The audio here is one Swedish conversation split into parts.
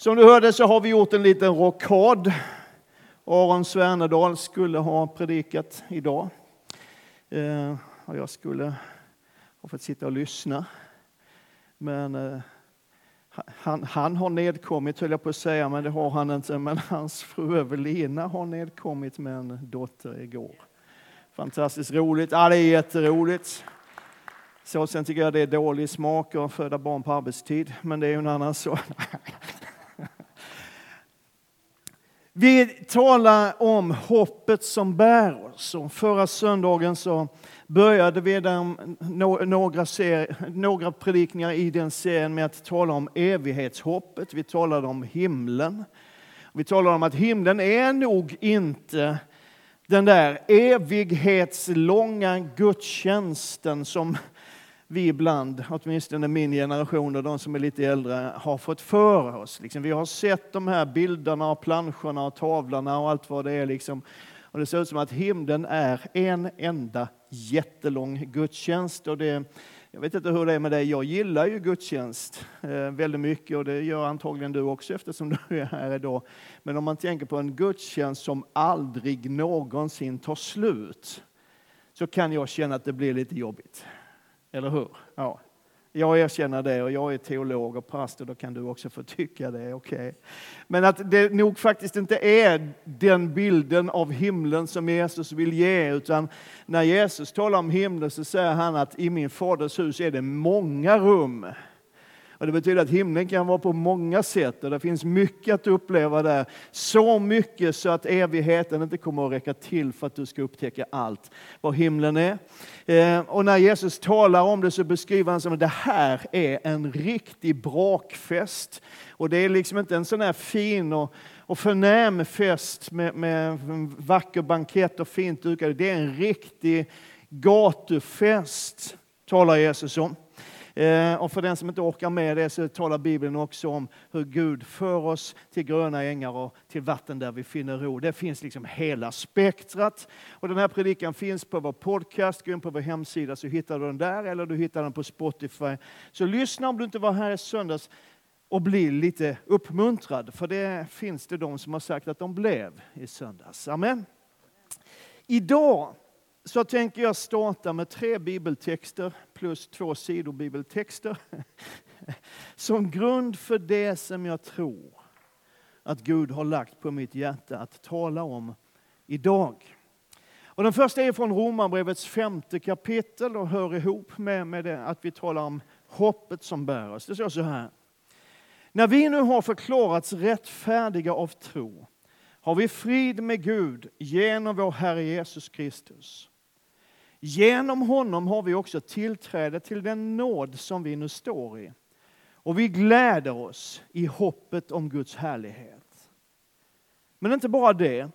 Som du hörde så har vi gjort en liten rockad. Aron Svernedal skulle ha predikat idag. Eh, och jag skulle ha fått sitta och lyssna. Men eh, han, han har nedkommit, höll jag på att säga, men det har han inte. Men hans fru Evelina har nedkommit med en dotter igår. Fantastiskt roligt. Ja, det är jätteroligt. Så sen tycker jag det är dålig smak att föda barn på arbetstid, men det är ju en annan sak. Vi talar om hoppet som bär oss. Och förra söndagen så började vi den, några, ser, några predikningar i den serien med att tala om evighetshoppet. Vi talade om himlen. Vi talade om att himlen är nog inte den där evighetslånga gudstjänsten som vi ibland, åtminstone min generation och de som är lite äldre, har fått för oss. Liksom, vi har sett de här bilderna och planscherna och tavlorna och allt vad det är. Liksom. Och det ser ut som att himlen är en enda jättelång gudstjänst. Och det, jag vet inte hur det är med dig, jag gillar ju gudstjänst eh, väldigt mycket och det gör antagligen du också eftersom du är här idag. Men om man tänker på en gudstjänst som aldrig någonsin tar slut så kan jag känna att det blir lite jobbigt. Eller hur? Ja. Jag erkänner det och jag är teolog och pastor, då kan du också få tycka det. Okay. Men att det nog faktiskt inte är den bilden av himlen som Jesus vill ge, utan när Jesus talar om himlen så säger han att i min faders hus är det många rum. Och det betyder att himlen kan vara på många sätt och det finns mycket att uppleva där. Så mycket så att evigheten inte kommer att räcka till för att du ska upptäcka allt vad himlen är. Eh, och när Jesus talar om det så beskriver han som att det här är en riktig brakfest. Och det är liksom inte en sån här fin och, och förnäm fest med, med vacker bankett och fint dukade. Det är en riktig gatufest, talar Jesus om. Eh, och för den som inte orkar med det så talar Bibeln också om hur Gud för oss till gröna ängar och till vatten där vi finner ro. Det finns liksom hela spektrat. Och den här predikan finns på vår podcast. Gå in på vår hemsida så hittar du den där eller du hittar den på Spotify. Så lyssna om du inte var här i söndags och bli lite uppmuntrad. För det finns det de som har sagt att de blev i söndags. Amen. Idag så tänker jag starta med tre bibeltexter plus två sidobibeltexter som grund för det som jag tror att Gud har lagt på mitt hjärta att tala om idag. Och den första är från Romarbrevets femte kapitel och hör ihop med, med det, att vi talar om hoppet som bär oss. Det står så här. När vi nu har förklarats rättfärdiga av tro har vi frid med Gud genom vår Herre Jesus Kristus. Genom honom har vi också tillträde till den nåd som vi nu står i. Och vi gläder oss i hoppet om Guds härlighet. Men inte bara det.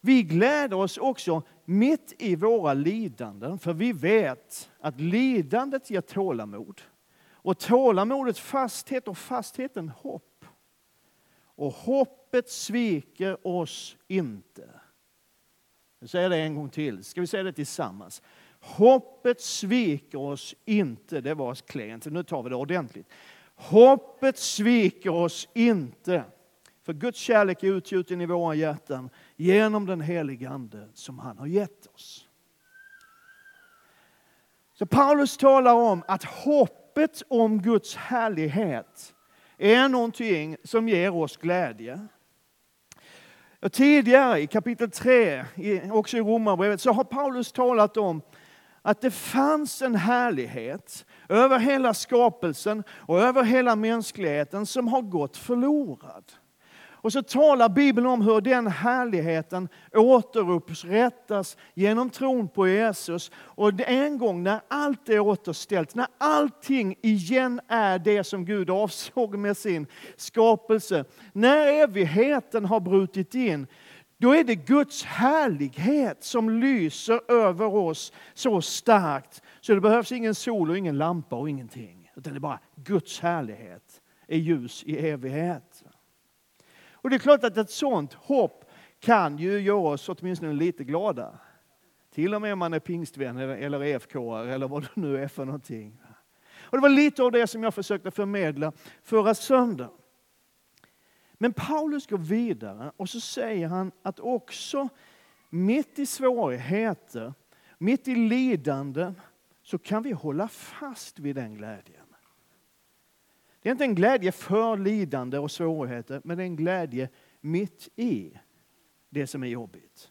Vi gläder oss också mitt i våra lidanden, för vi vet att lidandet ger tålamod. Och tålamodet fasthet och fastheten hopp. Och hoppet sviker oss inte. Jag säger det en gång till. Ska vi säga det tillsammans? Hoppet sviker oss inte. Det var klent. Nu tar vi det ordentligt. Hoppet sviker oss inte. För Guds kärlek är utgjuten i våra hjärtan genom den helige Ande som han har gett oss. Så Paulus talar om att hoppet om Guds härlighet är någonting som ger oss glädje. Och tidigare i kapitel 3, också i Romarbrevet, så har Paulus talat om att det fanns en härlighet över hela skapelsen och över hela mänskligheten som har gått förlorad. Och så talar Bibeln om hur den härligheten återupprättas genom tron på Jesus. Och en gång när allt är återställt, när allting igen är det som Gud avsåg med sin skapelse, när evigheten har brutit in, då är det Guds härlighet som lyser över oss så starkt så det behövs ingen sol och ingen lampa och ingenting. Utan det är bara Guds härlighet är ljus i evighet. Och det är klart att ett sånt hopp kan ju göra oss åtminstone lite glada. Till och med om man är pingstvän eller EFK eller vad det nu är för någonting. Och det var lite av det som jag försökte förmedla förra söndagen. Men Paulus går vidare och så säger han att också mitt i svårigheter, mitt i lidande, så kan vi hålla fast vid den glädjen. Det är inte en glädje för lidande och svårigheter, men det är en glädje mitt i det som är jobbigt.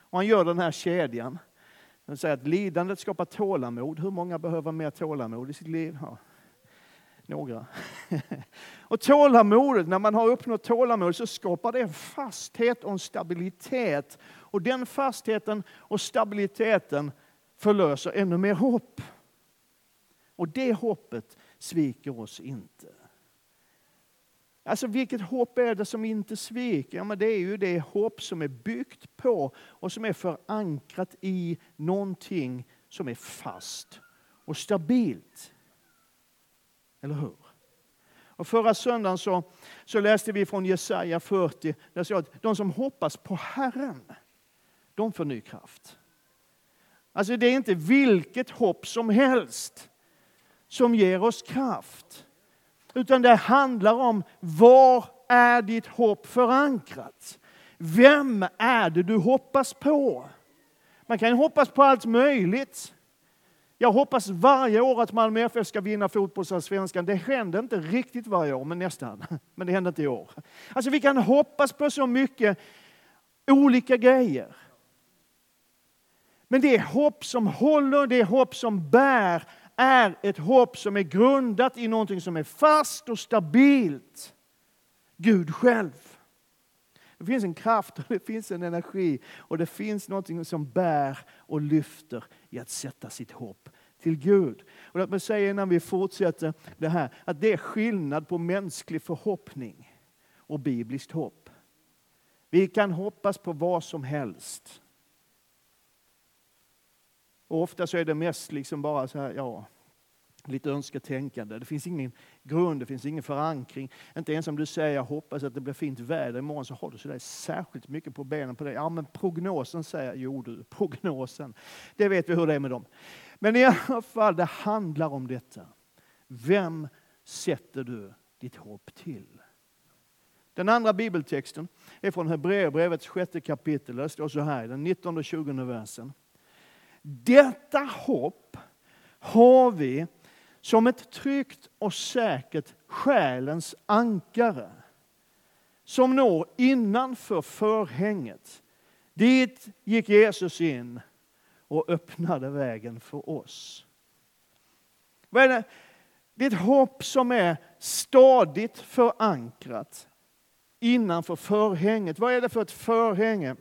Och han gör den här kedjan. Han säger att lidandet skapar tålamod. Hur många behöver mer tålamod i sitt liv? Ja. Några. och tålamodet, när man har uppnått tålamod så skapar det en fasthet och en stabilitet. Och den fastheten och stabiliteten förlöser ännu mer hopp. Och det hoppet sviker oss inte. Alltså vilket hopp är det som inte sviker? Ja, men det är ju det hopp som är byggt på och som är förankrat i någonting som är fast och stabilt. Eller hur? Och förra söndagen så, så läste vi från Jesaja 40, där det står att de som hoppas på Herren, de får ny kraft. Alltså det är inte vilket hopp som helst som ger oss kraft. Utan det handlar om var är ditt hopp förankrat? Vem är det du hoppas på? Man kan hoppas på allt möjligt. Jag hoppas varje år att Malmö FF ska vinna fotbollsallsvenskan. Det händer inte riktigt varje år, men nästan. Men det händer inte i år. Alltså vi kan hoppas på så mycket olika grejer. Men det är hopp som håller, det är hopp som bär, är ett hopp som är grundat i någonting som är fast och stabilt. Gud själv. Det finns en kraft och det finns en energi och det finns någonting som bär och lyfter i att sätta sitt hopp till Gud. Och låt mig säga innan vi fortsätter det här, att det är skillnad på mänsklig förhoppning och bibliskt hopp. Vi kan hoppas på vad som helst. Och ofta så är det mest liksom bara så här, ja, lite önsketänkande. Det finns ingen grund, det finns ingen förankring. Inte ens om du säger jag hoppas att det blir fint väder imorgon så har du sådär särskilt mycket på benen på dig. Ja men prognosen säger, jo du, prognosen. Det vet vi hur det är med dem. Men i alla fall, det handlar om detta. Vem sätter du ditt hopp till? Den andra bibeltexten är från Hebreerbrevets sjätte kapitel. Det står så här, den 19 och 20 versen. Detta hopp har vi som ett tryggt och säkert själens ankare som når innanför förhänget. Dit gick Jesus in och öppnade vägen för oss. Vad är det? det är ett hopp som är stadigt förankrat innanför förhänget. Vad är det för ett förhänge?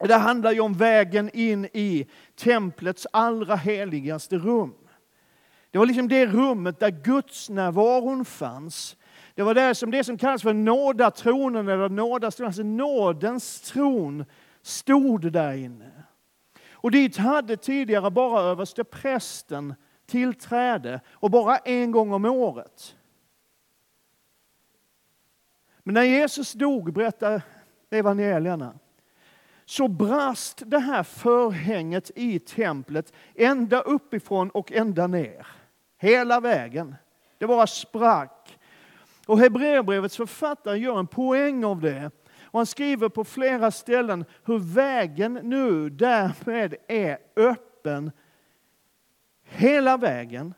Det handlar ju om vägen in i templets allra heligaste rum. Det var liksom det rummet där Guds närvaron fanns. Det var där som det som kallas för nådatronen eller nådastolen, alltså nådens tron, stod där inne. Och dit hade tidigare bara överste prästen tillträde och bara en gång om året. Men när Jesus dog, berättar evangelierna, så brast det här förhänget i templet ända uppifrån och ända ner. Hela vägen. Det bara sprack. Och Hebreerbrevets författare gör en poäng av det. Och han skriver på flera ställen hur vägen nu därmed är öppen hela vägen,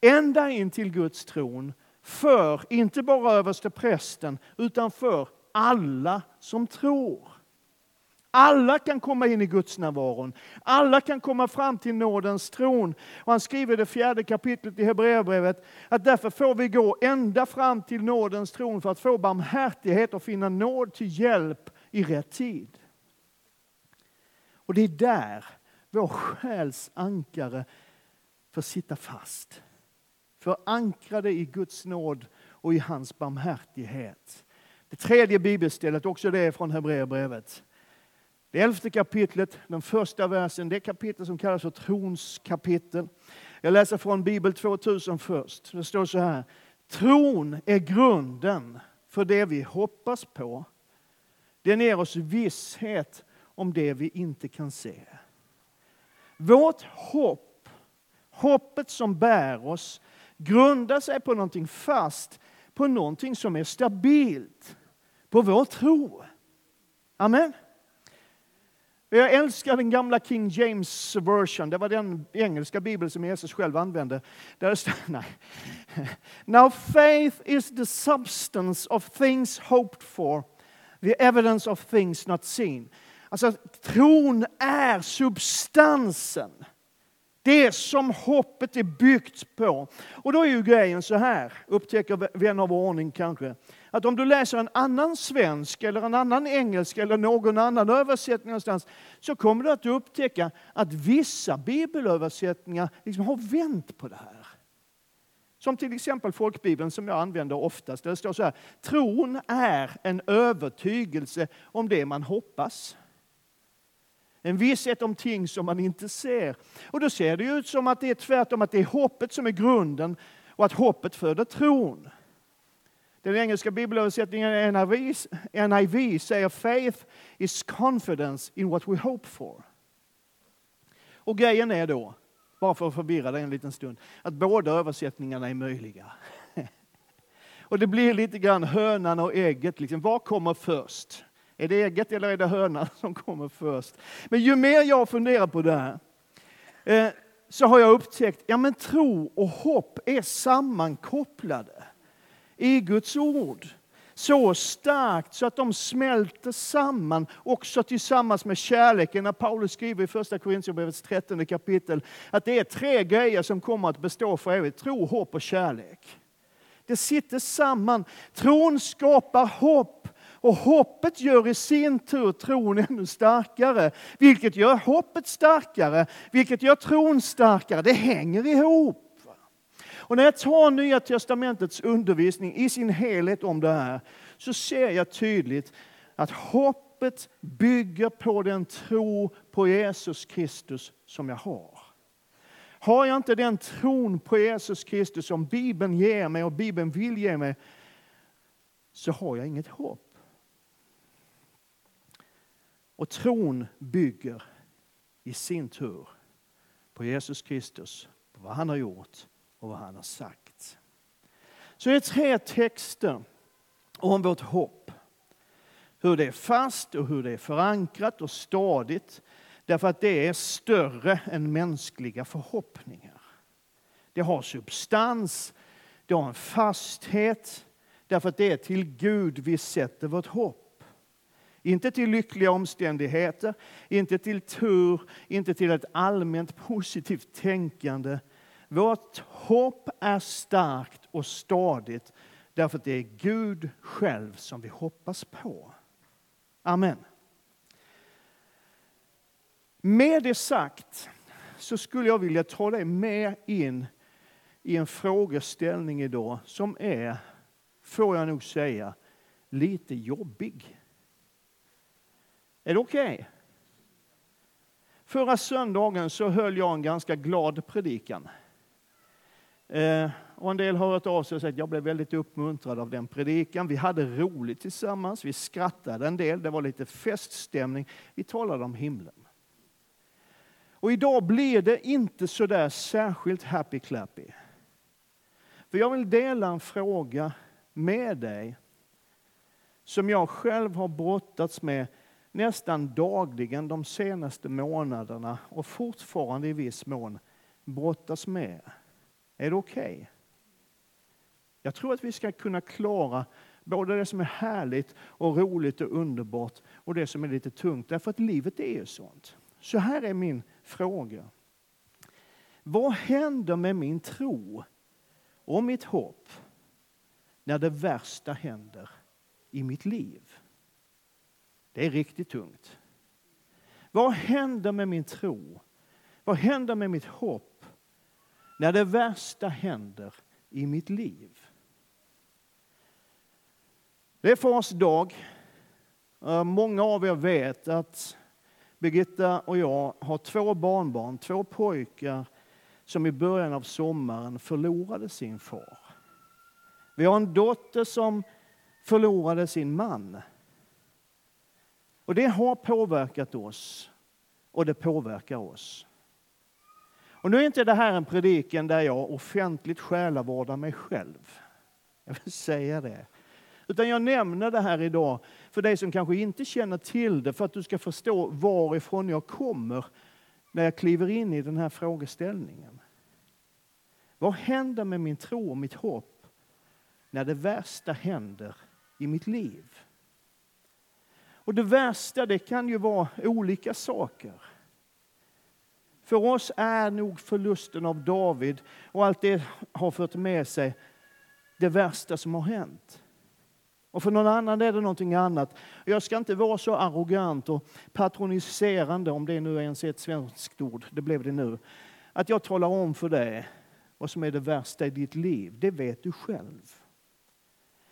ända in till Guds tron, för inte bara överste prästen, utan för alla som tror. Alla kan komma in i Guds närvaron. Alla kan komma fram till nådens tron. Och han skriver i det fjärde kapitlet i Hebreerbrevet att därför får vi gå ända fram till nådens tron för att få barmhärtighet och finna nåd till hjälp i rätt tid. Och det är där vår själs ankare får sitta fast. Förankrade i Guds nåd och i hans barmhärtighet. Det tredje bibelstället, också det är från Hebreerbrevet. Det elfte kapitlet, den första versen, det kapitel som kallas för trons kapitel. Jag läser från Bibel 2000 först. Det står så här. Tron är grunden för det vi hoppas på. Den ger oss visshet om det vi inte kan se. Vårt hopp, hoppet som bär oss, grundar sig på någonting fast, på någonting som är stabilt, på vår tro. Amen. Jag älskar den gamla King James version. Det var den engelska bibeln som Jesus själv använde. Där står, nej. Now faith is the substance of things hoped for, the evidence of things not seen. Alltså tron är substansen. Det som hoppet är byggt på. Och då är ju grejen så här, upptäcker vän av ordning kanske, att om du läser en annan svensk eller en annan engelsk eller någon annan översättning någonstans så kommer du att upptäcka att vissa bibelöversättningar liksom har vänt på det här. Som till exempel folkbibeln som jag använder oftast. Där det står så här, tron är en övertygelse om det man hoppas. En visshet om ting som man inte ser. Och då ser det ut som att det är tvärtom, att det är hoppet som är grunden och att hoppet föder tron. Den engelska bibelöversättningen NIV, NIV säger faith is confidence in what we hope for. Och grejen är då, bara för att förvirra dig en liten stund, att båda översättningarna är möjliga. Och det blir lite grann hönan och ägget, liksom. vad kommer först? Är det ägget eller är det hönan som kommer först? Men ju mer jag funderar på det här, eh, så har jag upptäckt, ja men tro och hopp är sammankopplade i Guds ord. Så starkt så att de smälter samman, också tillsammans med kärleken. När Paulus skriver i första Korintierbrevets 13 kapitel att det är tre grejer som kommer att bestå för evigt. Tro, hopp och kärlek. Det sitter samman. Tron skapar hopp och hoppet gör i sin tur tron ännu starkare. Vilket gör hoppet starkare, vilket gör tron starkare. Det hänger ihop. Och när jag tar Nya Testamentets undervisning i sin helhet om det här så ser jag tydligt att hoppet bygger på den tro på Jesus Kristus som jag har. Har jag inte den tron på Jesus Kristus som Bibeln ger mig och Bibeln vill ge mig så har jag inget hopp. Och tron bygger i sin tur på Jesus Kristus, på vad han har gjort och vad han har sagt. Så det är tre texter om vårt hopp. Hur det är fast och hur det är förankrat och stadigt. Därför att det är större än mänskliga förhoppningar. Det har substans, det har en fasthet. Därför att det är till Gud vi sätter vårt hopp. Inte till lyckliga omständigheter, inte till tur, inte till ett allmänt positivt tänkande vårt hopp är starkt och stadigt därför att det är Gud själv som vi hoppas på. Amen. Med det sagt så skulle jag vilja ta dig med in i en frågeställning idag som är, får jag nog säga, lite jobbig. Är det okej? Okay? Förra söndagen så höll jag en ganska glad predikan. Eh, och en del har hört av sig och sagt att jag blev väldigt uppmuntrad av den predikan. Vi hade roligt tillsammans, vi skrattade en del, det var lite feststämning. Vi talade om himlen. Och idag blir det inte så där särskilt happy clappy. För jag vill dela en fråga med dig som jag själv har brottats med nästan dagligen de senaste månaderna och fortfarande i viss mån brottas med. Är det okej? Okay? Jag tror att vi ska kunna klara både det som är härligt och roligt och underbart och det som är lite tungt. Därför att livet är ju sånt. Så här är min fråga. Vad händer med min tro och mitt hopp när det värsta händer i mitt liv? Det är riktigt tungt. Vad händer med min tro? Vad händer med mitt hopp när det värsta händer i mitt liv. Det är fars dag. Eh, många av er vet att Birgitta och jag har två barnbarn, två pojkar som i början av sommaren förlorade sin far. Vi har en dotter som förlorade sin man. Och det har påverkat oss och det påverkar oss. Och nu är inte det här en predikan där jag offentligt själavårdar mig själv. Jag vill säga det. Utan jag nämner det här idag för dig som kanske inte känner till det, för att du ska förstå varifrån jag kommer när jag kliver in i den här frågeställningen. Vad händer med min tro och mitt hopp när det värsta händer i mitt liv? Och det värsta det kan ju vara olika saker. För oss är nog förlusten av David och allt det har fört med sig det värsta som har hänt. Och för någon annan är det någonting annat. Jag ska inte vara så arrogant och patroniserande, om det nu ens är ett svenskt ord, det blev det nu, att jag talar om för dig vad som är det värsta i ditt liv. Det vet du själv.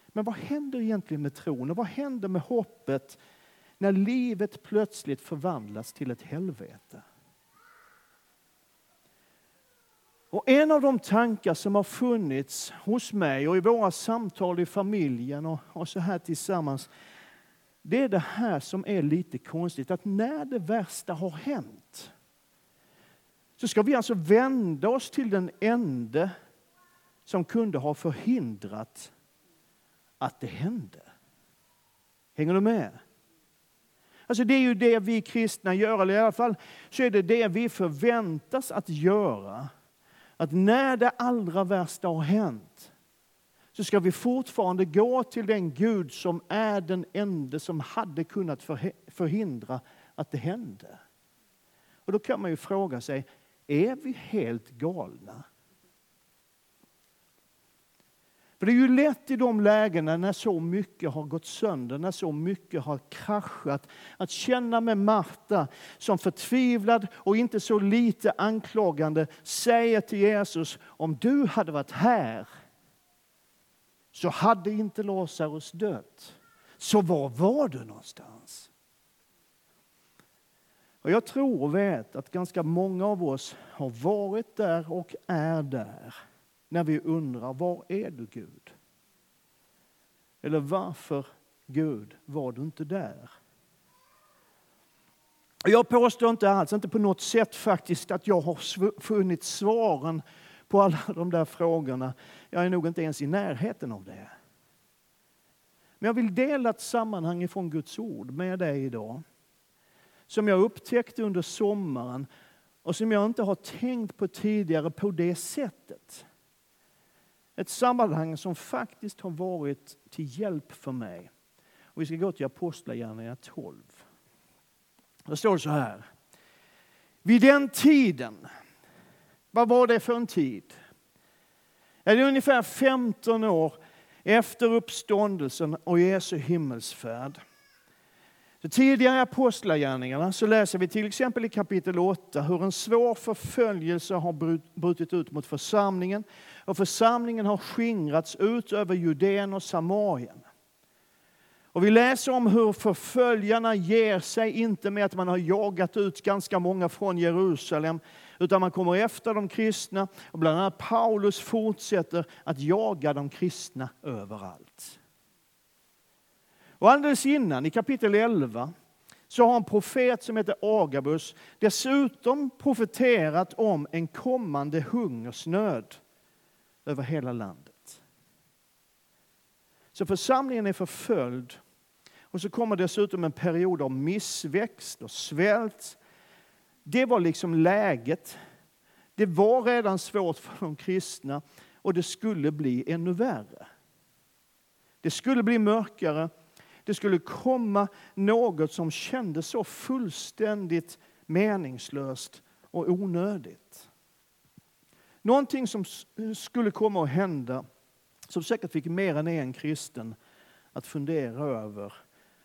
Men vad händer egentligen med tron och vad händer med hoppet när livet plötsligt förvandlas till ett helvete? Och en av de tankar som har funnits hos mig och i våra samtal i familjen och, och så här tillsammans, det är det här som är lite konstigt. Att när det värsta har hänt så ska vi alltså vända oss till den ende som kunde ha förhindrat att det hände. Hänger du med? Alltså det är ju det vi kristna gör, eller i alla fall så är det det vi förväntas att göra att när det allra värsta har hänt så ska vi fortfarande gå till den Gud som är den enda som hade kunnat förhindra att det hände. Och då kan man ju fråga sig, är vi helt galna? För det är ju lätt i de lägena när så mycket har gått sönder, när så mycket har kraschat, att känna med Marta som förtvivlad och inte så lite anklagande säger till Jesus, om du hade varit här så hade inte Lazarus dött. Så var var du någonstans? Och jag tror och vet att ganska många av oss har varit där och är där när vi undrar, var är du Gud? Eller varför, Gud, var du inte där? Jag påstår inte alls, inte på något sätt faktiskt, att jag har funnit svaren på alla de där frågorna. Jag är nog inte ens i närheten av det. Men jag vill dela ett sammanhang från Guds ord med dig idag. Som jag upptäckte under sommaren och som jag inte har tänkt på tidigare på det sättet. Ett sammanhang som faktiskt har varit till hjälp för mig. Och vi ska gå till Apostlagärningarna 12. Det står så här. Vid den tiden, vad var det för en tid? Det är ungefär 15 år efter uppståndelsen och Jesu himmelsfärd. De tidigare Apostlagärningarna så läser vi till exempel i kapitel 8 hur en svår förföljelse har brutit ut mot församlingen och församlingen har skingrats ut över Judeen och Samarien. Och vi läser om hur förföljarna ger sig inte med att man har jagat ut ganska många från Jerusalem, utan man kommer efter de kristna. Och bland annat Paulus fortsätter att jaga de kristna överallt. Och alldeles innan, i kapitel 11, så har en profet som heter Agabus dessutom profeterat om en kommande hungersnöd över hela landet. Så församlingen är förföljd och så kommer dessutom en period av missväxt och svält. Det var liksom läget. Det var redan svårt för de kristna och det skulle bli ännu värre. Det skulle bli mörkare det skulle komma något som kändes så fullständigt meningslöst och onödigt. Någonting som skulle komma att hända som säkert fick mer än en kristen att fundera över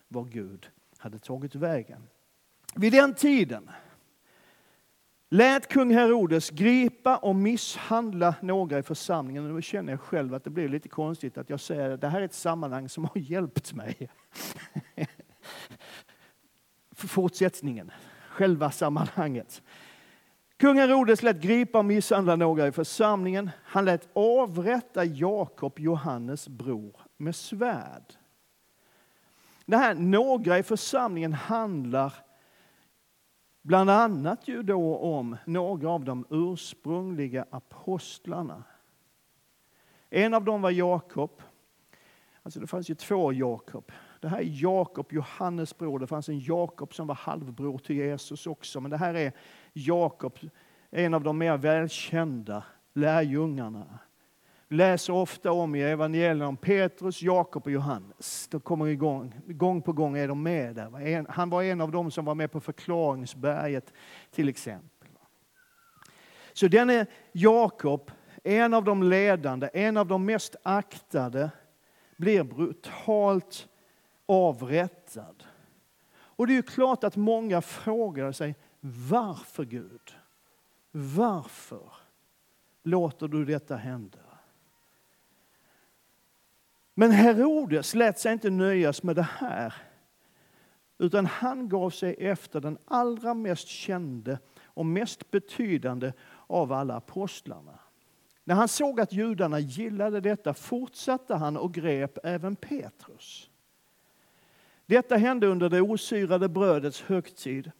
var Gud hade tagit vägen. Vid den tiden lät kung Herodes gripa och misshandla några i församlingen. Och nu känner jag själv att det blir lite konstigt att jag säger att det här är ett sammanhang som har hjälpt mig. Fortsättningen, själva sammanhanget. Kung Herodes lät gripa och misshandla några i församlingen. Han lät avrätta Jakob, Johannes bror, med svärd. Det här några i församlingen handlar Bland annat ju då om några av de ursprungliga apostlarna. En av dem var Jakob, Alltså det fanns ju två Jakob. Det här är Jakob, Johannes bror. Det fanns en Jakob som var halvbror till Jesus också. Men det här är Jakob, en av de mer välkända lärjungarna. Vi läser ofta om i evangelierna om Petrus, Jakob och Johannes. De kommer igång. Gång på gång är de med där. Han var en av dem som var med på förklaringsberget till exempel. Så denne Jakob, en av de ledande, en av de mest aktade, blir brutalt avrättad. Och det är ju klart att många frågar sig varför Gud? Varför låter du detta hända? Men Herodes lät sig inte nöjas med det här. Utan han gav sig efter den allra mest kände och mest betydande av alla apostlarna. När han såg att judarna gillade detta fortsatte han och grep även Petrus. Detta hände under det osyrade brödets högtid.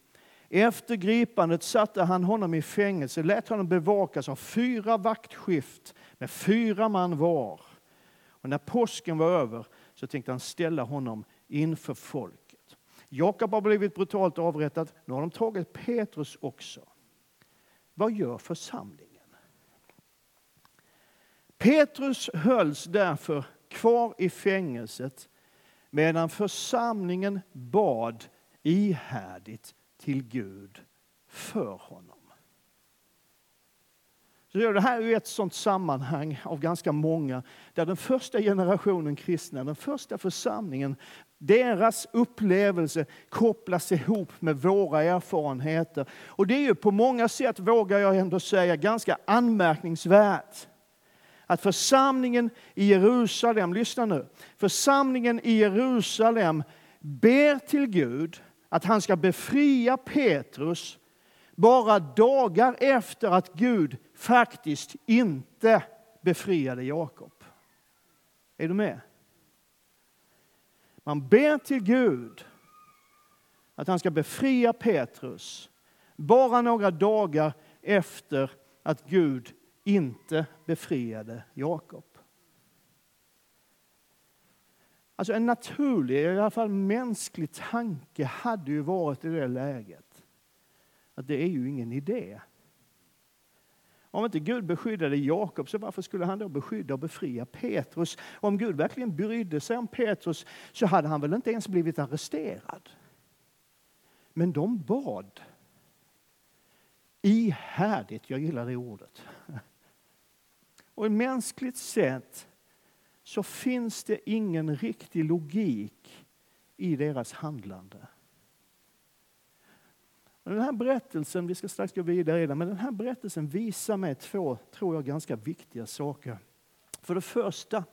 Efter gripandet satte han honom i fängelse, lät honom bevakas av fyra vaktskift med fyra man var. Och när påsken var över så tänkte han ställa honom inför folket. Jakob har blivit brutalt avrättad, nu har de tagit Petrus också. Vad gör församlingen? Petrus hölls därför kvar i fängelset medan församlingen bad ihärdigt till Gud för honom. Så det här är ett sånt sammanhang av ganska många där den första generationen kristna, den första församlingen, deras upplevelse kopplas ihop med våra erfarenheter. Och det är ju på många sätt, vågar jag ändå säga, ganska anmärkningsvärt att församlingen i Jerusalem, lyssna nu, församlingen i Jerusalem ber till Gud att han ska befria Petrus bara dagar efter att Gud faktiskt inte befriade Jakob. Är du med? Man ber till Gud att han ska befria Petrus bara några dagar efter att Gud inte befriade Jakob. Alltså en naturlig, i alla fall mänsklig tanke hade ju varit i det läget att det är ju ingen idé. Om inte Gud beskyddade Jakob, så varför skulle han då beskydda och befria Petrus? Om Gud verkligen brydde sig om Petrus så hade han väl inte ens blivit arresterad. Men de bad ihärdigt, jag gillar det ordet. Och mänskligt sett så finns det ingen riktig logik i deras handlande. Den här berättelsen, vi ska strax gå vidare men den här berättelsen visar mig två, tror jag, ganska viktiga saker. För det första,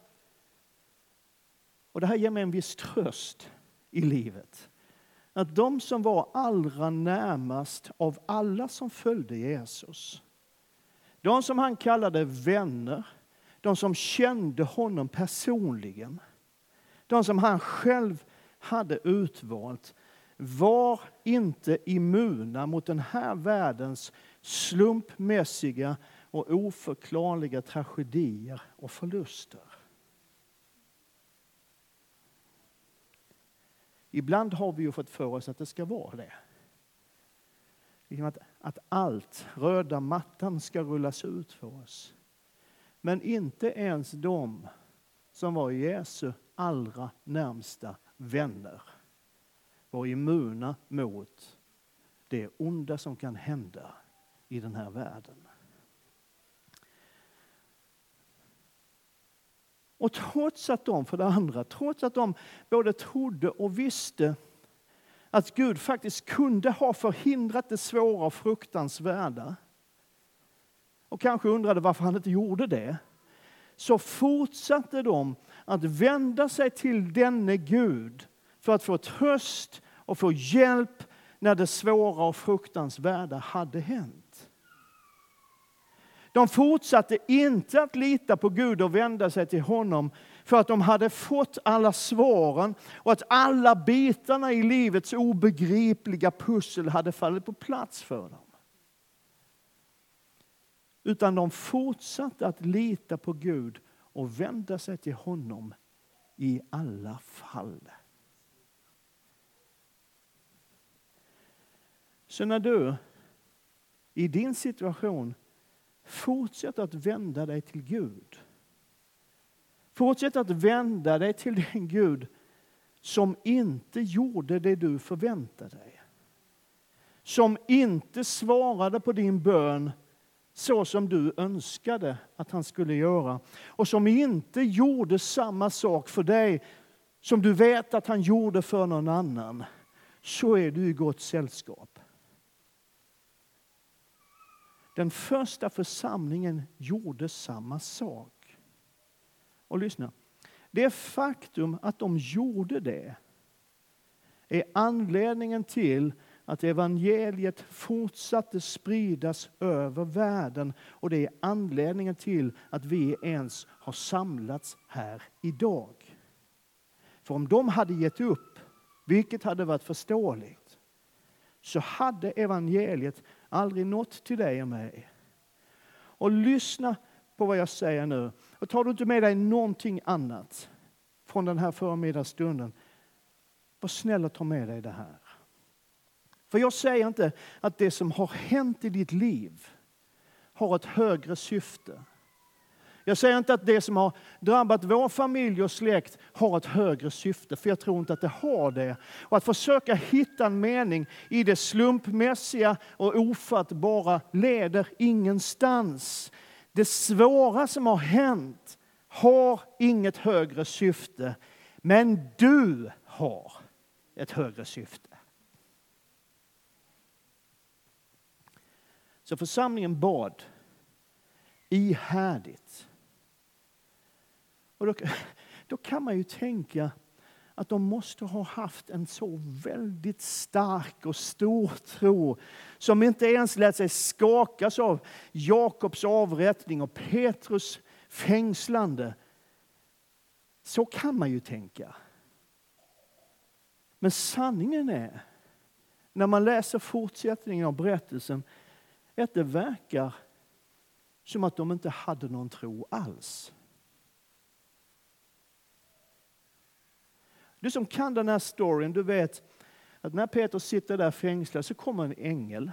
och det här ger mig en viss tröst i livet, att de som var allra närmast av alla som följde Jesus, de som han kallade vänner, de som kände honom personligen, de som han själv hade utvalt, var inte immuna mot den här världens slumpmässiga och oförklarliga tragedier och förluster. Ibland har vi ju fått för oss att det ska vara det. Att, att allt, röda mattan, ska rullas ut för oss. Men inte ens de som var Jesu allra närmsta vänner var immuna mot det onda som kan hända i den här världen. Och trots att de, för det andra, trots att de både trodde och visste att Gud faktiskt kunde ha förhindrat det svåra och fruktansvärda och kanske undrade varför han inte gjorde det, så fortsatte de att vända sig till denne Gud för att få tröst och få hjälp när det svåra och fruktansvärda hade hänt. De fortsatte inte att lita på Gud och vända sig till honom för att de hade fått alla svaren och att alla bitarna i livets obegripliga pussel hade fallit på plats för dem. Utan de fortsatte att lita på Gud och vända sig till honom i alla fall. Så när du i din situation fortsätter att vända dig till Gud. Fortsätt att vända dig till den Gud som inte gjorde det du förväntade dig. Som inte svarade på din bön så som du önskade att han skulle göra. Och som inte gjorde samma sak för dig som du vet att han gjorde för någon annan. Så är du i gott sällskap. Den första församlingen gjorde samma sak. Och lyssna, det faktum att de gjorde det är anledningen till att evangeliet fortsatte spridas över världen och det är anledningen till att vi ens har samlats här idag. För om de hade gett upp, vilket hade varit förståeligt, så hade evangeliet aldrig nått till dig och mig. Och lyssna på vad jag säger nu. Och tar du inte med dig någonting annat från den här förmiddagsstunden, var snäll och ta med dig det här. För jag säger inte att det som har hänt i ditt liv har ett högre syfte. Jag säger inte att det som har drabbat vår familj och släkt har ett högre syfte, för jag tror inte att det har det. Och att försöka hitta en mening i det slumpmässiga och ofattbara leder ingenstans. Det svåra som har hänt har inget högre syfte, men du har ett högre syfte. Så församlingen bad ihärdigt. Och då, då kan man ju tänka att de måste ha haft en så väldigt stark och stor tro som inte ens lät sig skakas av Jakobs avrättning och Petrus fängslande. Så kan man ju tänka. Men sanningen är, när man läser fortsättningen av berättelsen, att det verkar som att de inte hade någon tro alls. Du som kan den här storyn, du vet att när Petrus sitter där fängslad så kommer en ängel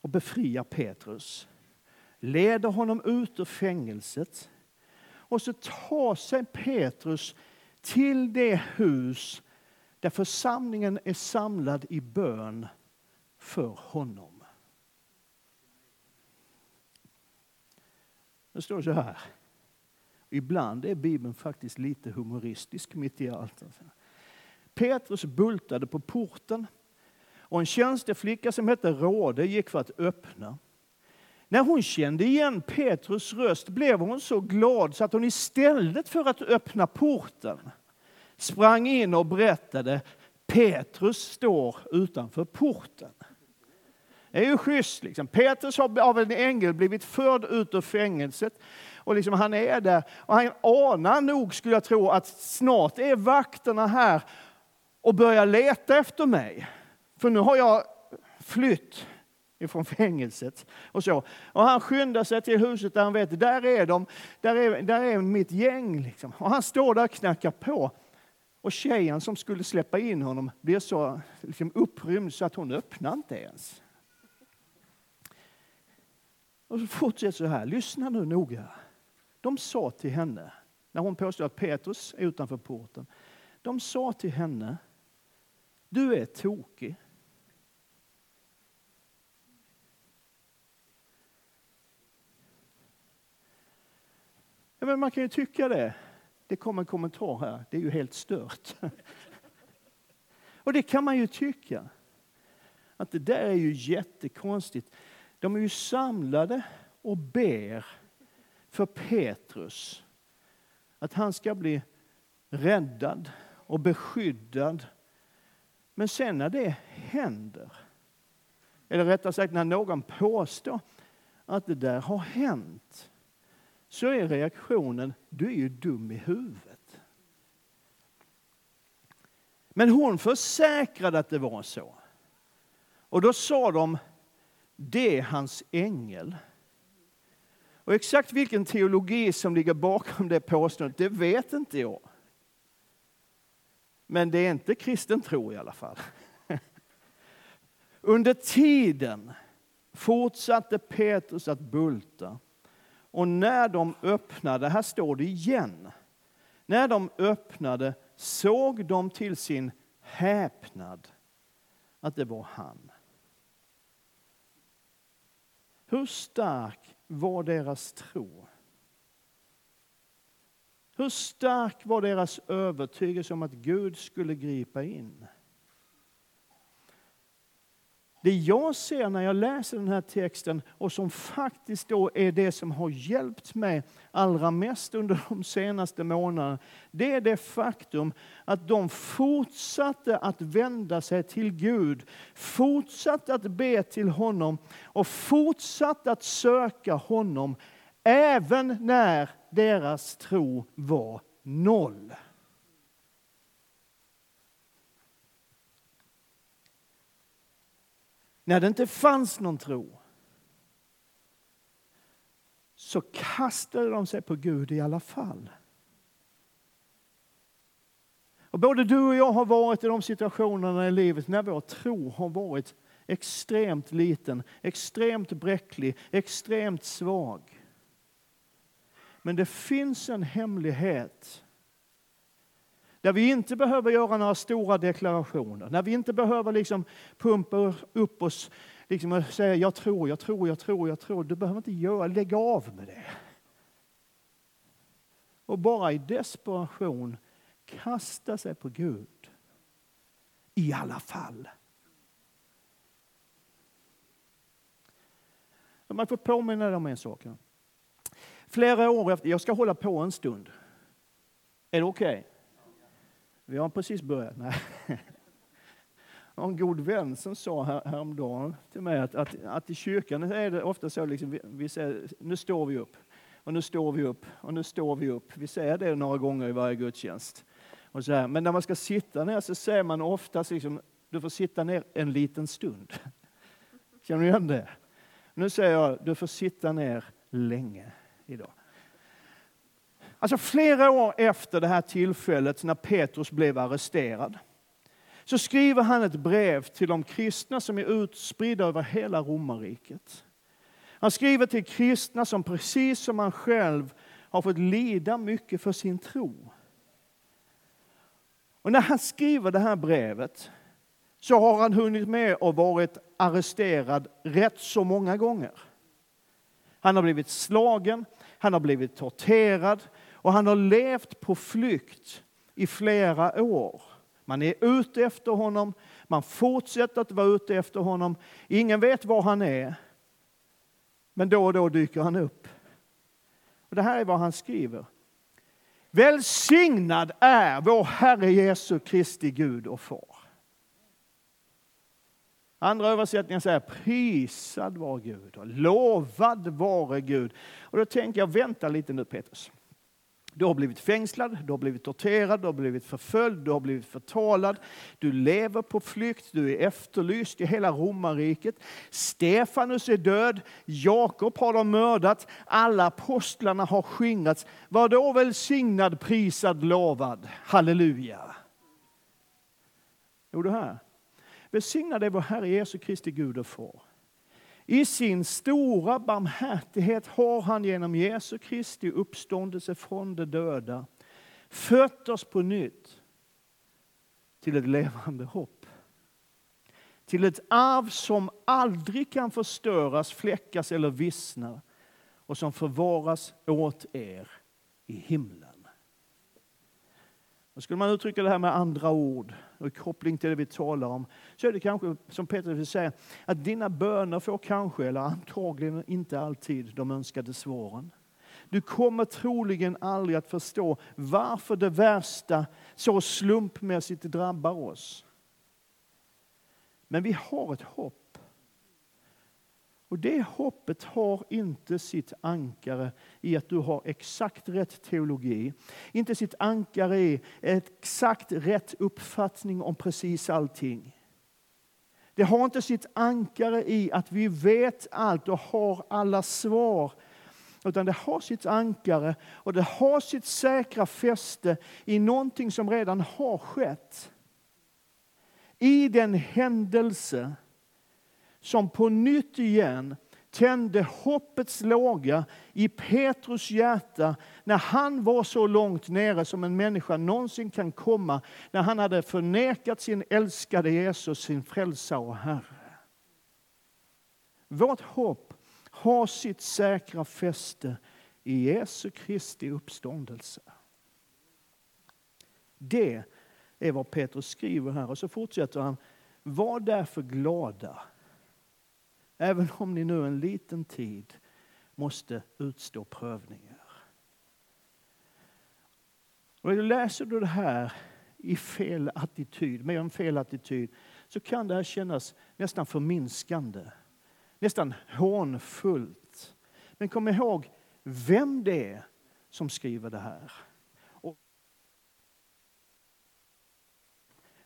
och befriar Petrus. Leder honom ut ur fängelset. Och så tar sig Petrus till det hus där församlingen är samlad i bön för honom. Det står så här. Ibland är Bibeln faktiskt lite humoristisk mitt i allt. Petrus bultade på porten och en tjänsteflicka som hette Råde gick för att öppna. När hon kände igen Petrus röst blev hon så glad så att hon istället för att öppna porten sprang in och berättade Petrus står utanför porten. Det är ju schysst. Liksom. Petrus har av en ängel blivit förd ut ur fängelset. Och liksom han är där. Och han anar nog, skulle jag tro, att snart är vakterna här och börjar leta efter mig. För nu har jag flytt ifrån fängelset. Och, så. och han skyndar sig till huset där han vet, där är de, där är, där är mitt gäng. Liksom. Och han står där och knackar på. Och tjejen som skulle släppa in honom blir så liksom, upprymd så att hon öppnar inte ens. Och så fortsätter så här, lyssna nu noga. De sa till henne, när hon påstod att Petrus är utanför porten. De sa till henne, du är tokig. Ja, men man kan ju tycka det. Det kom en kommentar här, det är ju helt stört. Och det kan man ju tycka. Att det där är ju jättekonstigt. De är ju samlade och ber för Petrus att han ska bli räddad och beskyddad. Men sen när det händer, eller rättare sagt när någon påstår att det där har hänt, så är reaktionen, du är ju dum i huvudet. Men hon försäkrade att det var så. Och då sa de, det är hans ängel. Och exakt vilken teologi som ligger bakom det påståendet, det vet inte jag. Men det är inte kristen tro i alla fall. Under tiden fortsatte Petrus att bulta. Och när de öppnade, här står det igen, när de öppnade såg de till sin häpnad att det var han. Hur stark var deras tro? Hur stark var deras övertygelse om att Gud skulle gripa in? Det jag ser när jag läser den här texten och som faktiskt då är det som har hjälpt mig allra mest under de senaste månaderna, det är det faktum att de fortsatte att vända sig till Gud, fortsatte att be till honom och fortsatte att söka honom även när deras tro var noll. När det inte fanns någon tro så kastade de sig på Gud i alla fall. Och både du och jag har varit i de situationerna i livet när vår tro har varit extremt liten, extremt bräcklig, extremt svag. Men det finns en hemlighet där vi inte behöver göra några stora deklarationer, när vi inte behöver liksom pumpa upp oss liksom och säga jag tror, jag tror, jag tror, jag tror. Du behöver inte göra, lägga av med det. Och bara i desperation kasta sig på Gud. I alla fall. Man får påminna dig om en sak. Flera år efter, jag ska hålla på en stund. Är det okej? Okay? Vi har precis börjat. Nej. Jag har en god vän som sa här, häromdagen till mig att, att, att i kyrkan är det ofta så liksom, vi, vi säger nu står vi upp och nu står vi upp och nu står vi upp. Vi säger det några gånger i varje gudstjänst. Och så här. Men när man ska sitta ner så säger man oftast liksom, du får sitta ner en liten stund. Känner du igen det? Nu säger jag, du får sitta ner länge idag. Alltså flera år efter det här tillfället när Petrus blev arresterad så skriver han ett brev till de kristna som är utspridda över hela romarriket. Han skriver till kristna som precis som han själv har fått lida mycket för sin tro. Och när han skriver det här brevet så har han hunnit med och varit arresterad rätt så många gånger. Han har blivit slagen, han har blivit torterad och han har levt på flykt i flera år. Man är ute efter honom, man fortsätter att vara ute efter honom. Ingen vet var han är. Men då och då dyker han upp. Och det här är vad han skriver. Välsignad är vår Herre Jesu Kristi Gud och Far. Andra översättningar säger prisad var Gud och lovad vare Gud. Och då tänker jag, vänta lite nu Petrus. Du har blivit fängslad, du har blivit torterad, du har blivit förföljd, du har blivit förtalad. Du lever på flykt, du är efterlyst i hela romarriket. Stefanus är död, Jakob har de mördat, alla apostlarna har skingrats. Var då välsignad, prisad, lovad. Halleluja. Jo, det här. Välsignad är vår Herre Jesu Kristi Gud och Far i sin stora barmhärtighet har han genom Jesu Kristi uppståndelse från de döda fött oss på nytt till ett levande hopp. Till ett arv som aldrig kan förstöras, fläckas eller vissna och som förvaras åt er i himlen. Då skulle man uttrycka det här med andra ord och i koppling till det vi talar om så är det kanske som Petrus vill säga att dina böner får kanske, eller antagligen inte alltid, de önskade svaren. Du kommer troligen aldrig att förstå varför det värsta så slumpmässigt drabbar oss. Men vi har ett hopp och det hoppet har inte sitt ankare i att du har exakt rätt teologi. Inte sitt ankare i exakt rätt uppfattning om precis allting. Det har inte sitt ankare i att vi vet allt och har alla svar. Utan det har sitt ankare och det har sitt säkra fäste i någonting som redan har skett. I den händelse som på nytt igen tände hoppets låga i Petrus hjärta när han var så långt nere som en människa någonsin kan komma, när han hade förnekat sin älskade Jesus, sin frälsare och Herre. Vårt hopp har sitt säkra fäste i Jesu Kristi uppståndelse. Det är vad Petrus skriver här och så fortsätter han. Var därför glada Även om ni nu en liten tid måste utstå prövningar. Och läser du det här i fel attityd, med en fel attityd, så kan det här kännas nästan förminskande. Nästan hånfullt. Men kom ihåg vem det är som skriver det här. Och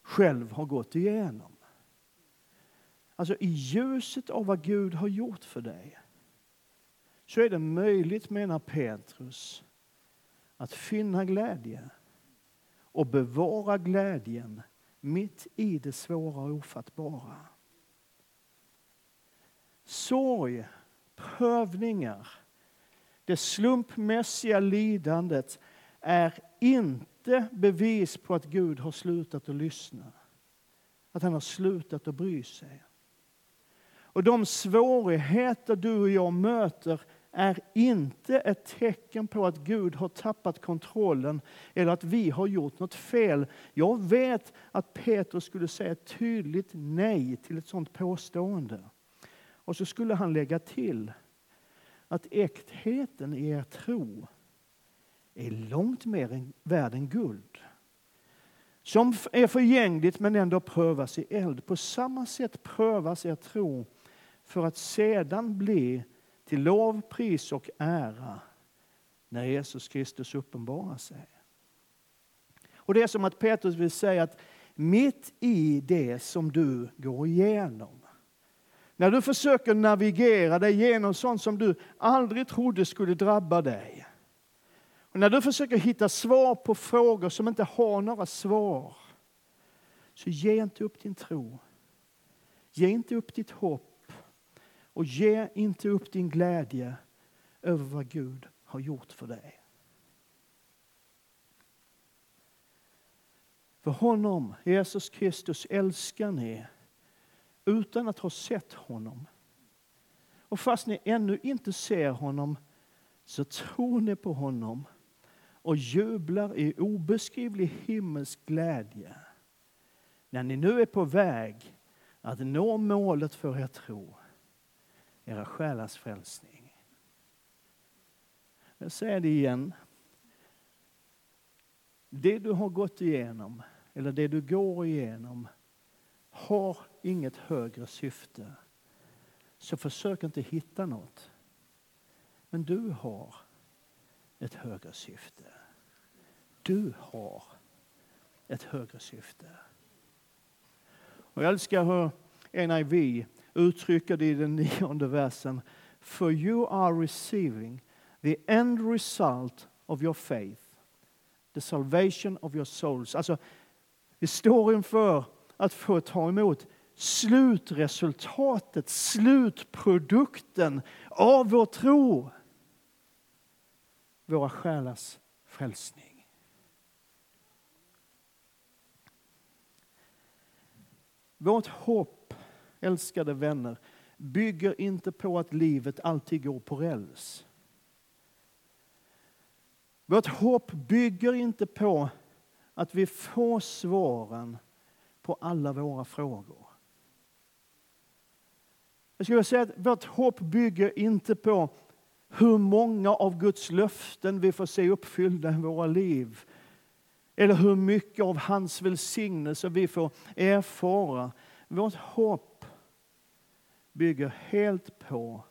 själv har gått igenom. Alltså i ljuset av vad Gud har gjort för dig så är det möjligt, menar Petrus, att finna glädje och bevara glädjen mitt i det svåra och ofattbara. Sorg, prövningar, det slumpmässiga lidandet är inte bevis på att Gud har slutat att lyssna. Att han har slutat att bry sig. Och de svårigheter du och jag möter är inte ett tecken på att Gud har tappat kontrollen eller att vi har gjort något fel. Jag vet att Petrus skulle säga ett tydligt nej till ett sådant påstående. Och så skulle han lägga till att äktheten i er tro är långt mer värd än guld. Som är förgängligt men ändå prövas i eld. På samma sätt prövas er tro för att sedan bli till lov, pris och ära när Jesus Kristus uppenbarar sig. Och Det är som att Petrus vill säga att mitt i det som du går igenom, när du försöker navigera dig genom sånt som du aldrig trodde skulle drabba dig, och när du försöker hitta svar på frågor som inte har några svar, så ge inte upp din tro. Ge inte upp ditt hopp. Och ge inte upp din glädje över vad Gud har gjort för dig. För honom, Jesus Kristus, älskar ni utan att ha sett honom. Och fast ni ännu inte ser honom så tror ni på honom och jublar i obeskrivlig himmelsk glädje när ni nu är på väg att nå målet för er tro era själars frälsning. Jag säger det igen. Det du har gått igenom, eller det du går igenom, har inget högre syfte. Så försök inte hitta något. Men du har ett högre syfte. Du har ett högre syfte. Och jag älskar hur NIV uttrycker det i den nionde versen. For you are receiving the end result of your faith, the salvation of your souls. Alltså, vi står inför att få ta emot slutresultatet, slutprodukten av vår tro. Våra själars frälsning. Vårt hopp älskade vänner, bygger inte på att livet alltid går på räls. Vårt hopp bygger inte på att vi får svaren på alla våra frågor. Jag skulle säga att vårt hopp bygger inte på hur många av Guds löften vi får se uppfyllda i våra liv. Eller hur mycket av hans välsignelse vi får erfara. Vårt hopp bygger helt på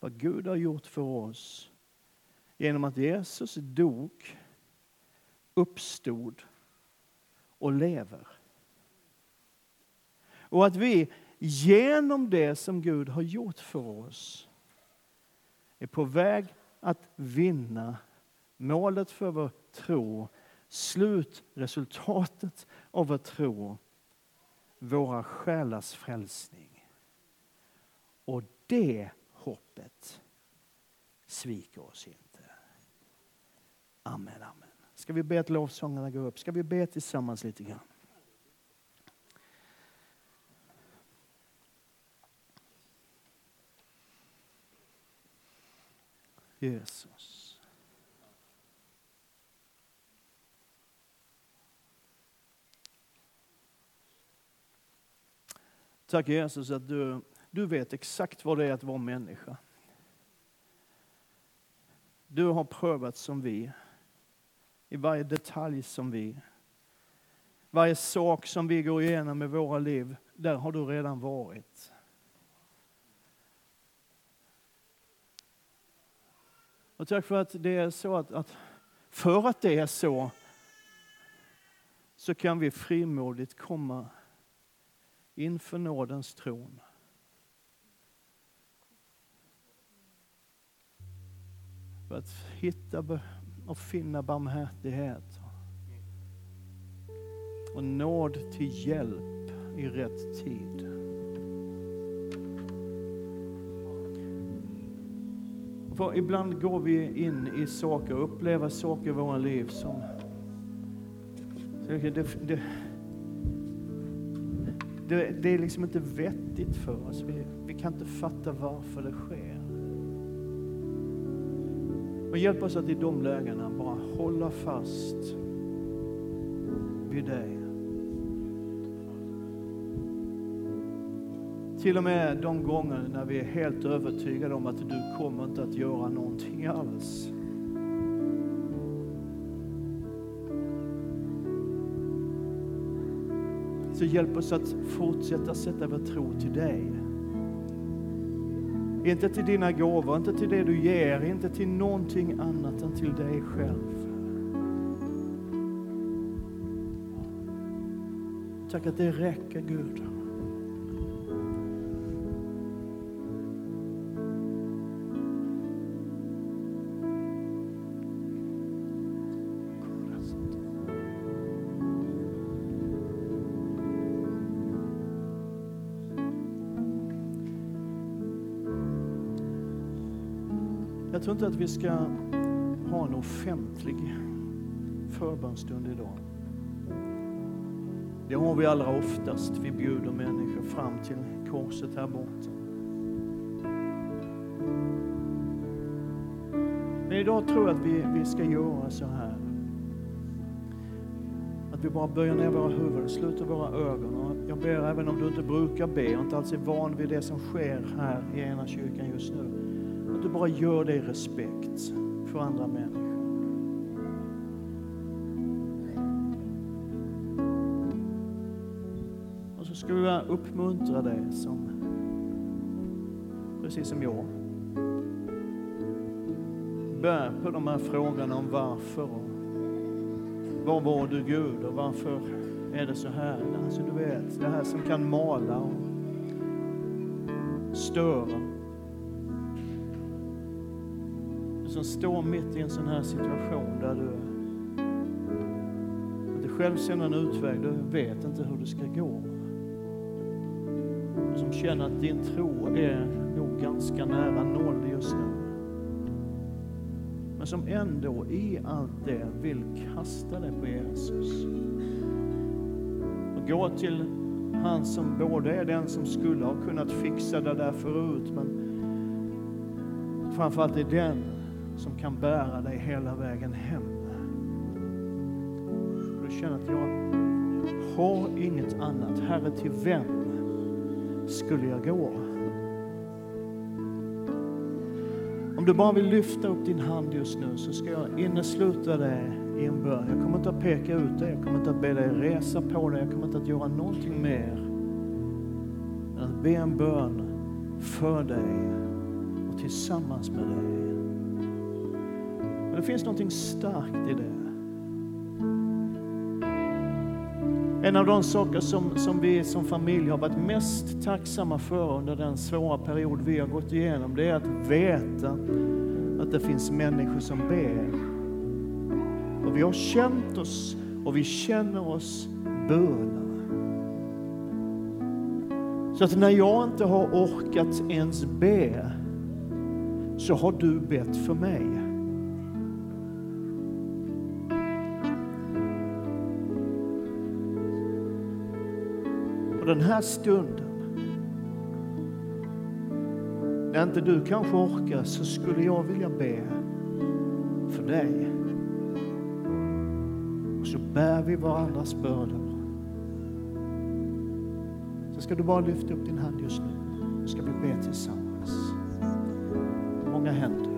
vad Gud har gjort för oss genom att Jesus dog, uppstod och lever. Och att vi genom det som Gud har gjort för oss är på väg att vinna målet för vår tro, slutresultatet av vår tro, våra själars frälsning. Och det hoppet sviker oss inte. Amen, amen. Ska vi be att lovsångarna går upp? Ska vi be tillsammans lite grann? Jesus. Tack Jesus att du, du vet exakt vad det är att vara människa. Du har prövat som vi, i varje detalj som vi. Varje sak som vi går igenom i våra liv, där har du redan varit. Och tack för att det är så att, att för att det är så, så kan vi frimodigt komma inför nådens tron. För att hitta och finna barmhärtighet och nåd till hjälp i rätt tid. För ibland går vi in i saker och upplever saker i våra liv som... Det, det, det, det är liksom inte vettigt för oss. Vi, vi kan inte fatta varför det sker. Men hjälp oss att i de lägena bara hålla fast vid dig. Till och med de gånger när vi är helt övertygade om att du kommer inte att göra någonting alls. Så hjälp oss att fortsätta sätta vår tro till dig. Inte till dina gåvor, inte till det du ger, inte till någonting annat än till dig själv. Tack att det räcker Gud. Tror inte att vi ska ha en offentlig förbönstund idag. Det har vi allra oftast. Vi bjuder människor fram till korset här borta. Men idag tror jag att vi, vi ska göra så här. Att vi bara böjer ner våra huvuden, sluter våra ögon. Och jag ber, även om du inte brukar be och inte alls är van vid det som sker här i ena kyrkan just nu, du bara gör det i respekt för andra människor. Och så skulle jag uppmuntra dig som, precis som jag, bär på de här frågorna om varför och var var du Gud och varför är det så här? Alltså du vet, det här som kan mala och störa. Som står mitt i en sån här situation där du inte själv ser någon utväg, du vet inte hur det ska gå. Och som känner att din tro är nog ganska nära noll just nu men som ändå i allt det vill kasta dig på Jesus. Och gå till han som både är den som skulle ha kunnat fixa det där förut, men framförallt är den som kan bära dig hela vägen hem. Du känner att jag har inget annat. Herre, till vem skulle jag gå? Om du bara vill lyfta upp din hand just nu så ska jag innesluta dig i en bön. Jag kommer inte att peka ut dig, jag kommer inte att be dig resa på dig, jag kommer inte att göra någonting mer än att be en bön för dig och tillsammans med dig. Men det finns någonting starkt i det. En av de saker som, som vi som familj har varit mest tacksamma för under den svåra period vi har gått igenom, det är att veta att det finns människor som ber. Och vi har känt oss och vi känner oss burna. Så att när jag inte har orkat ens be så har du bett för mig. Och den här stunden, när inte du kanske orkar, så skulle jag vilja be för dig. Och så bär vi varandras bördor. Så ska du bara lyfta upp din hand just nu. Nu ska vi be tillsammans. Många händer.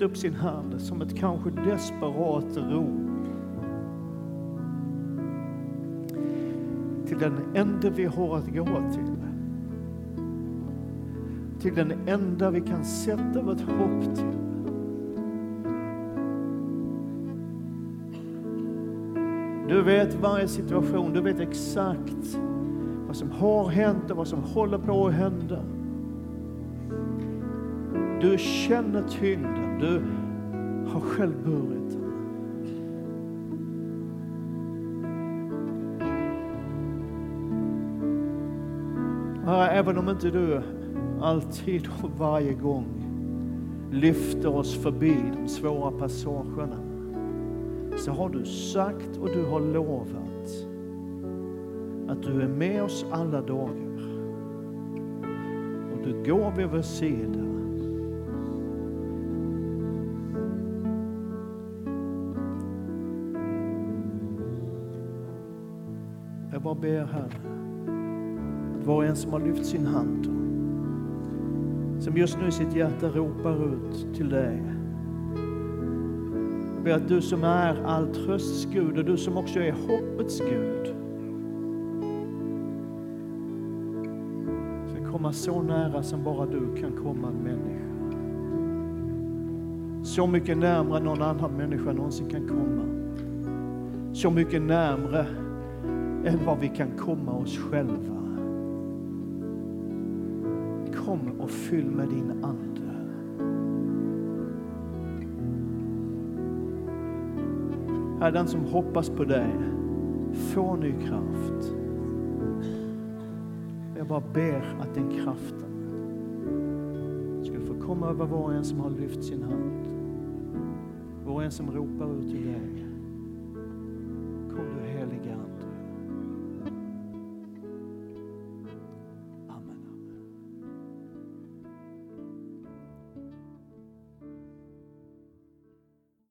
Sträckt upp sin hand som ett kanske desperat rop till den enda vi har att gå till. Till den enda vi kan sätta vårt hopp till. Du vet varje situation, du vet exakt vad som har hänt och vad som håller på att hända. Du känner tyngden, du har själv burit den. Även om inte du alltid och varje gång lyfter oss förbi de svåra passagerna så har du sagt och du har lovat att du är med oss alla dagar. Och du går vid vår sida. Bara ber Herre att var och en som har lyft sin hand som just nu i sitt hjärta ropar ut till dig. Jag ber att du som är all trösts Gud och du som också är hoppets Gud ska komma så nära som bara du kan komma en människa. Så mycket närmare någon annan människa någonsin kan komma. Så mycket närmre än vad vi kan komma oss själva. Kom och fyll med din Ande. Herre, den som hoppas på dig får ny kraft. Jag bara ber att den kraften skulle få komma över var och en som har lyft sin hand. Var och en som ropar ut till dig.